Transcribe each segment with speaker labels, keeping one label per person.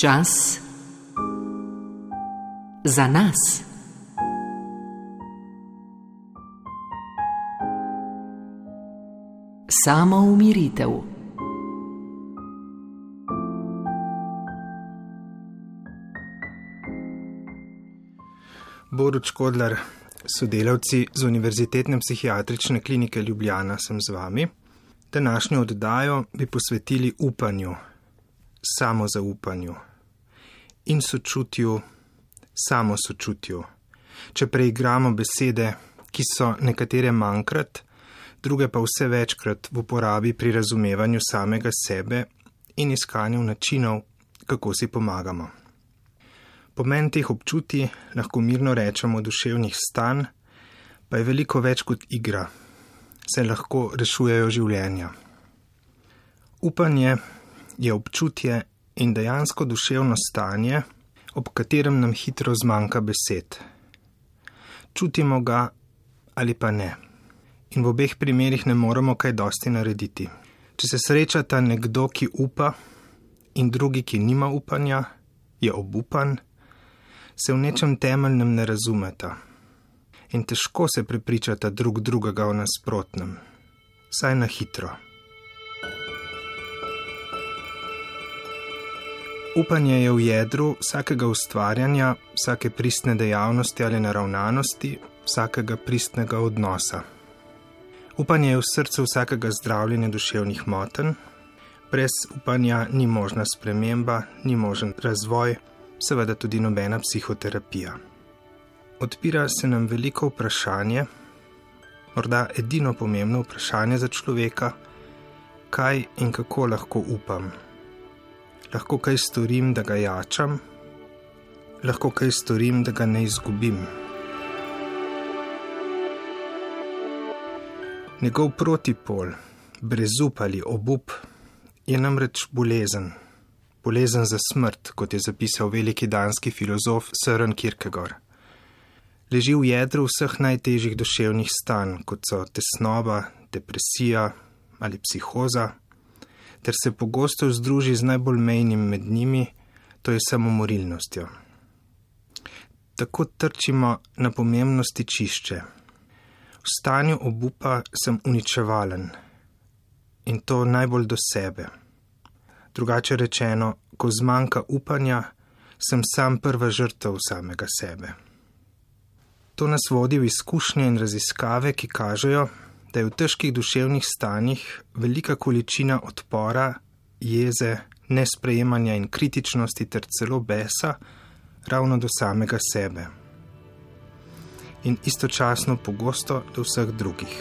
Speaker 1: Čas za nas. Samo umiritev.
Speaker 2: Boruč Kodlar, sodelavci z Univerzitetne psihiatrične klinike Ljubljana, sem z vami. Današnjo oddajo bi posvetili upanju, samozaupanju in sočutju, samo sočutju. Če preigramo besede, ki so nekatere manjkrat, druge pa vse večkrat v uporabi pri razumevanju samega sebe in iskanju načinov, kako si pomagamo. Pomen teh občutij lahko mirno rečemo duševnih stanj, pa je veliko več kot igra, se lahko rešujejo življenja. Upanje je občutje in dejansko duševno stanje, ob katerem nam hitro zmanjka besed. Čutimo ga ali pa ne. In v obeh primerih ne moremo kaj dosti narediti. Če se srečata nekdo, ki upa, in drugi, ki nima upanja, je obupan, se v nečem temeljnem ne razumeta. In težko se prepričata drug drugega o nasprotnem, saj na hitro. Upanje je v jedru vsakega ustvarjanja, vsake pristne dejavnosti ali naravnanosti, vsakega pristnega odnosa. Upanje je v srcu vsakega zdravljenja duševnih motenj, brez upanja ni možna sprememba, ni možen razvoj, seveda tudi nobena psihoterapija. Odpira se nam veliko vprašanje, morda edino pomembno vprašanje za človeka, kaj in kako lahko upam lahko kaj storim, da ga jačam, lahko kaj storim, da ga ne izgubim. Njegov protipol, brezup ali obup, je namreč bolezen, bolezen za smrt, kot je zapisal veliki danski filozof Søren Kierkegaard. Leži v jedru vseh najtežjih duševnih stanj, kot so tesnoba, depresija ali psihoza ter se pogosto združi z najbolj mejnim med njimi, to je samomorilnostjo. Tako trčimo na pomembnosti čišče. V stanju obupa sem uničevalen in to najbolj do sebe. Drugače rečeno, ko zmanjka upanja, sem sam prva žrtev samega sebe. To nas vodi v izkušnje in raziskave, ki kažejo, da je v težkih duševnih stanjih velika količina odpora, jeze, nesprejemanja in kritičnosti ter celo besa ravno do samega sebe. In istočasno pogosto do vseh drugih.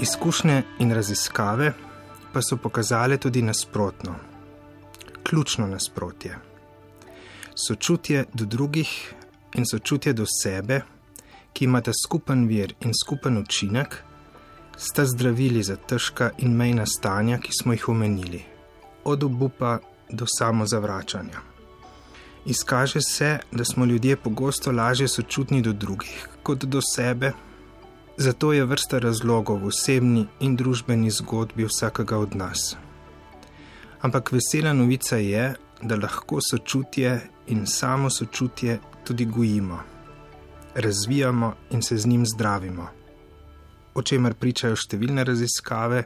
Speaker 2: Izkušnje in raziskave pa so pokazale tudi nasprotno, ključno nasprotje sočutje do drugih in sočutje do sebe, ki imata skupen vir in skupen učinek, sta zdravili za težka in mejna stanja, ki smo jih omenili, od obupa do samozavračanja. Izkaže se, da smo ljudje pogosto lažje sočutni do drugih kot do sebe, zato je vrsta razlogov v osebni in družbeni zgodbi vsakega od nas. Ampak vesela novica je, da lahko sočutje in samo sočutje tudi gojimo, razvijamo in se z njim zdravimo, o čemer pričajo številne raziskave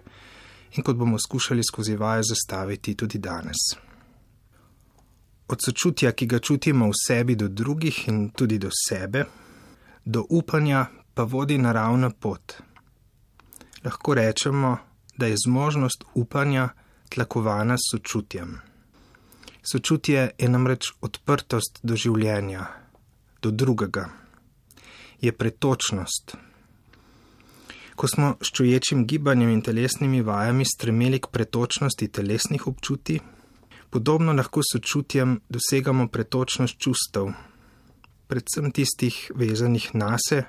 Speaker 2: in kot bomo skušali skozi vaje zastaviti tudi danes. Od sočutja, ki ga čutimo v sebi do drugih in tudi do sebe, do upanja pa vodi naravna pot. Lahko rečemo, da je zmožnost upanja tlakovana s sočutjem. Sočutje je namreč odprtost do življenja, do drugega, je pretočnost. Ko smo s čuječim gibanjem in telesnimi vajami stremeli k pretočnosti telesnih občutij, podobno lahko sočutjem dosegamo pretočnost čustev, predvsem tistih vezanih nase,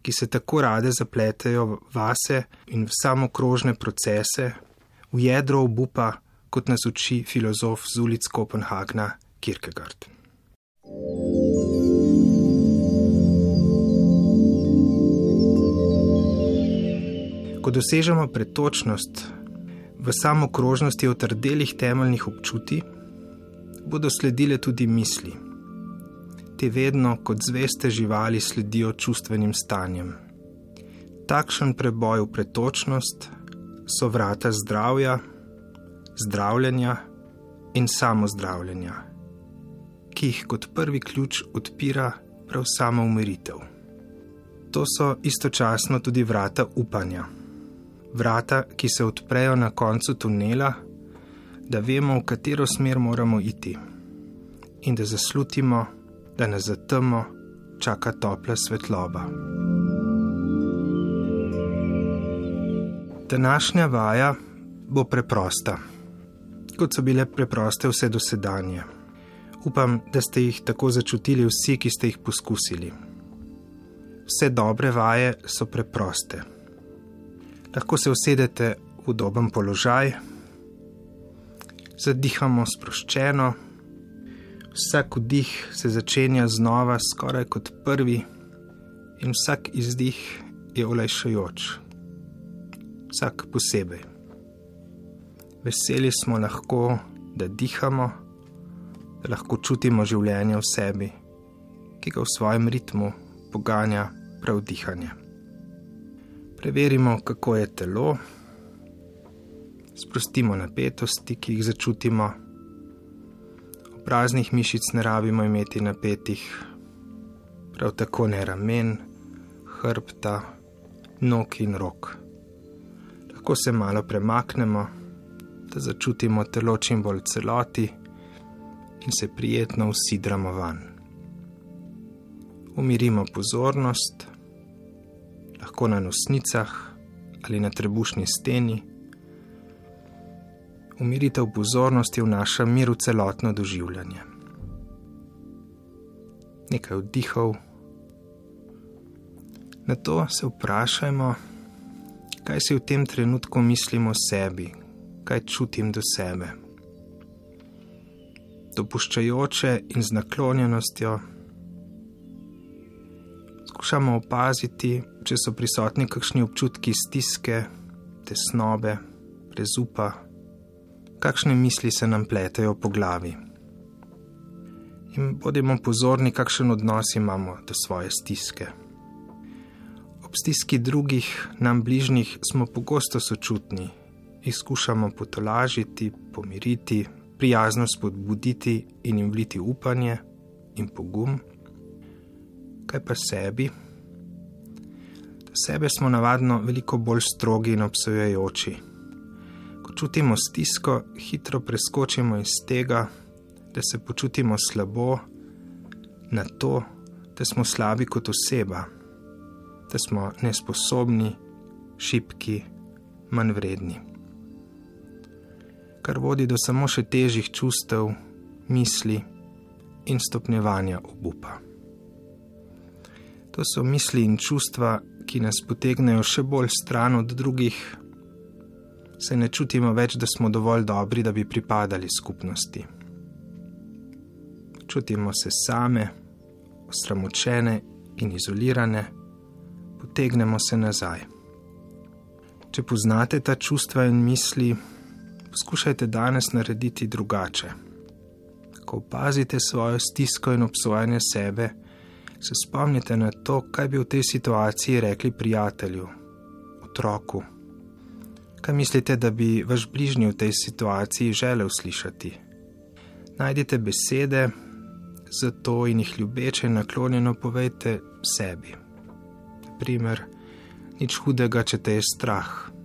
Speaker 2: ki se tako rade zapletejo vase in v samokrožne procese, v jedro obupa kot nas uči filozof z ulic Kopenhagna Kierkegaard. Ko dosežemo pretočnost v samokrožnosti otrdelih temeljnih občutij, bodo sledile tudi misli. Te vedno kot zveste živali sledijo čustvenim stanjem. Takšen preboj v pretočnost so vrata zdravja, zdravljenja in samozdravljenja, ki jih kot prvi ključ odpira prav samo umiritev. To so istočasno tudi vrata upanja. Vrata, ki se odprejo na koncu tunela, da vemo, v katero smer moramo iti, in da zaslutimo, da nas za temo čaka topla svetloba. Današnja vaja bo preprosta, kot so bile preproste vse dosedanje. Upam, da ste jih tako začutili vsi, ki ste jih poskusili. Vse dobre vaje so preproste. Lahko se usedete v udoben položaj, zadihamo sproščeno, vsak vdih se začenja znova, skoraj kot prvi, in vsak izdih je olajšajoč, vsak posebej. Veseli smo lahko, da dihamo, da lahko čutimo življenje v sebi, ki ga v svojem ritmu poganja prav dihanje. Preverimo, kako je telo sprostimo napetosti, ki jih začutimo. Obraznih mišic ne rabimo imeti napetih, prav tako ne ramen, hrbta, nog in rok. Lahko se malo premaknemo, da začutimo telo čim bolj celoti in se prijetno usidramo van. Umirimo pozornost, lahko na nosnicah ali na trebušni steni umiritev pozornosti vnaša mir v celotno doživljanje. Nekaj vdihov, na to se vprašajmo, kaj si v tem trenutku mislimo o sebi, kaj čutim do sebe. Dopuščajoče in z naklonjenostjo skušamo opaziti, če so prisotni kakšni občutki stiske, tesnobe, prezupa kakšne misli se nam pletejo po glavi. In bodimo pozorni, kakšen odnos imamo do svoje stiske. Ob stiski drugih, nam bližnjih, smo pogosto sočutni, jih skušamo potolažiti, pomiriti, prijazno spodbuditi in jim vliti upanje in pogum. Kaj pa sebi? Do sebe smo navadno veliko bolj strogi in obsojajoči čutimo stisko, hitro preskočimo iz tega, da se počutimo slabo, na to, da smo slabi kot oseba, da smo nesposobni, šipki, manj vredni. Kar vodi do samo še težjih čustev, misli in stopnjevanja obupa. To so misli in čustva, ki nas potegnejo še bolj stran od drugih se ne čutimo več, da smo dovolj dobri, da bi pripadali skupnosti. Čutimo se same, osramočene in izolirane, potegnemo se nazaj. Če poznate ta čustva in misli, poskušajte danes narediti drugače. Ko opazite svojo stisko in obsojanje sebe, se spomnite na to, kaj bi v tej situaciji rekli prijatelju, otroku kaj mislite, da bi vaš bližnji v tej situaciji želel slišati? Najdite besede za to in jih ljubeče in naklonjeno povejte sebi. Naprimer, nič hudega, če te je strah.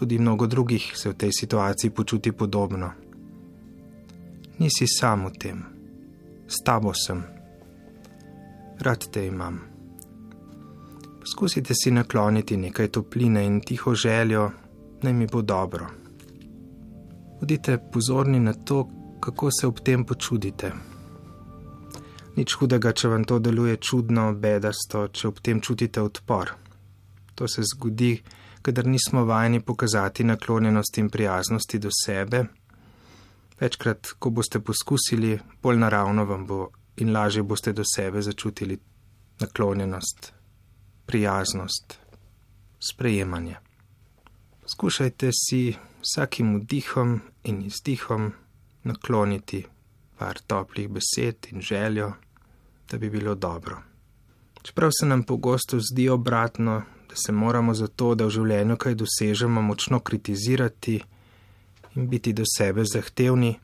Speaker 2: Tudi mnogo drugih se v tej situaciji počuti podobno. Nisi sam v tem, s tabo sem, rad te imam. Poskusite si nakloniti nekaj topline in tiho željo, naj mi bo dobro. Bodite pozorni na to, kako se ob tem počutite. Nič hudega, če vam to deluje čudno, bedasto, če ob tem čutite odpor. To se zgodi, kadar nismo vajeni pokazati naklonjenost in prijaznosti do sebe. Večkrat, ko boste poskusili, bolj naravno vam bo in lažje boste do sebe začutili naklonjenost prijaznost, sprejemanje. Skušajte si vsakim vdihom in izdihom nakloniti par toplih besed in željo, da bi bilo dobro. Čeprav se nam pogosto zdi obratno, da se moramo za to, da v življenju kaj dosežemo, močno kritizirati in biti do sebe zahtevni,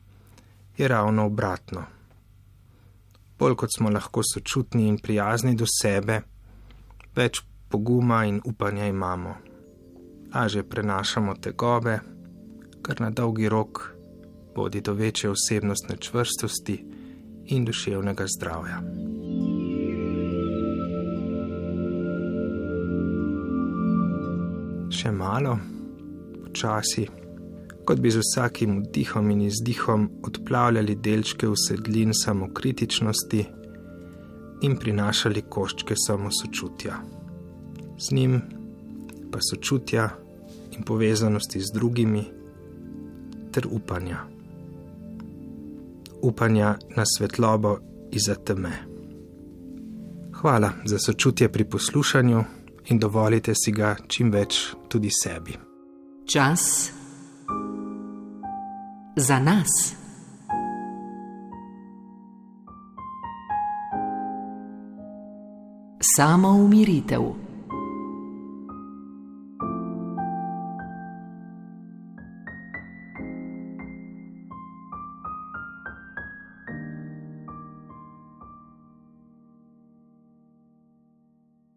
Speaker 2: je ravno obratno. Bolj kot smo lahko sočutni in prijazni do sebe, več poguma in upanja imamo. Laže prenašamo tegobe, kar na dolgi rok vodi do večje osebnostne čvrstosti in duševnega zdravja. Še malo, počasi, kot bi z vsakim vdihom in izdihom odplavljali delčke usedlin samokritičnosti in prinašali koščke samosočutja. Z njim pa sočutja in povezanosti z drugimi ter upanja upanja na svetlobo iza teme. Hvala za sočutje pri poslušanju in dovolite si ga čim več tudi sebi.
Speaker 1: Čas za nas. Samo umiritev.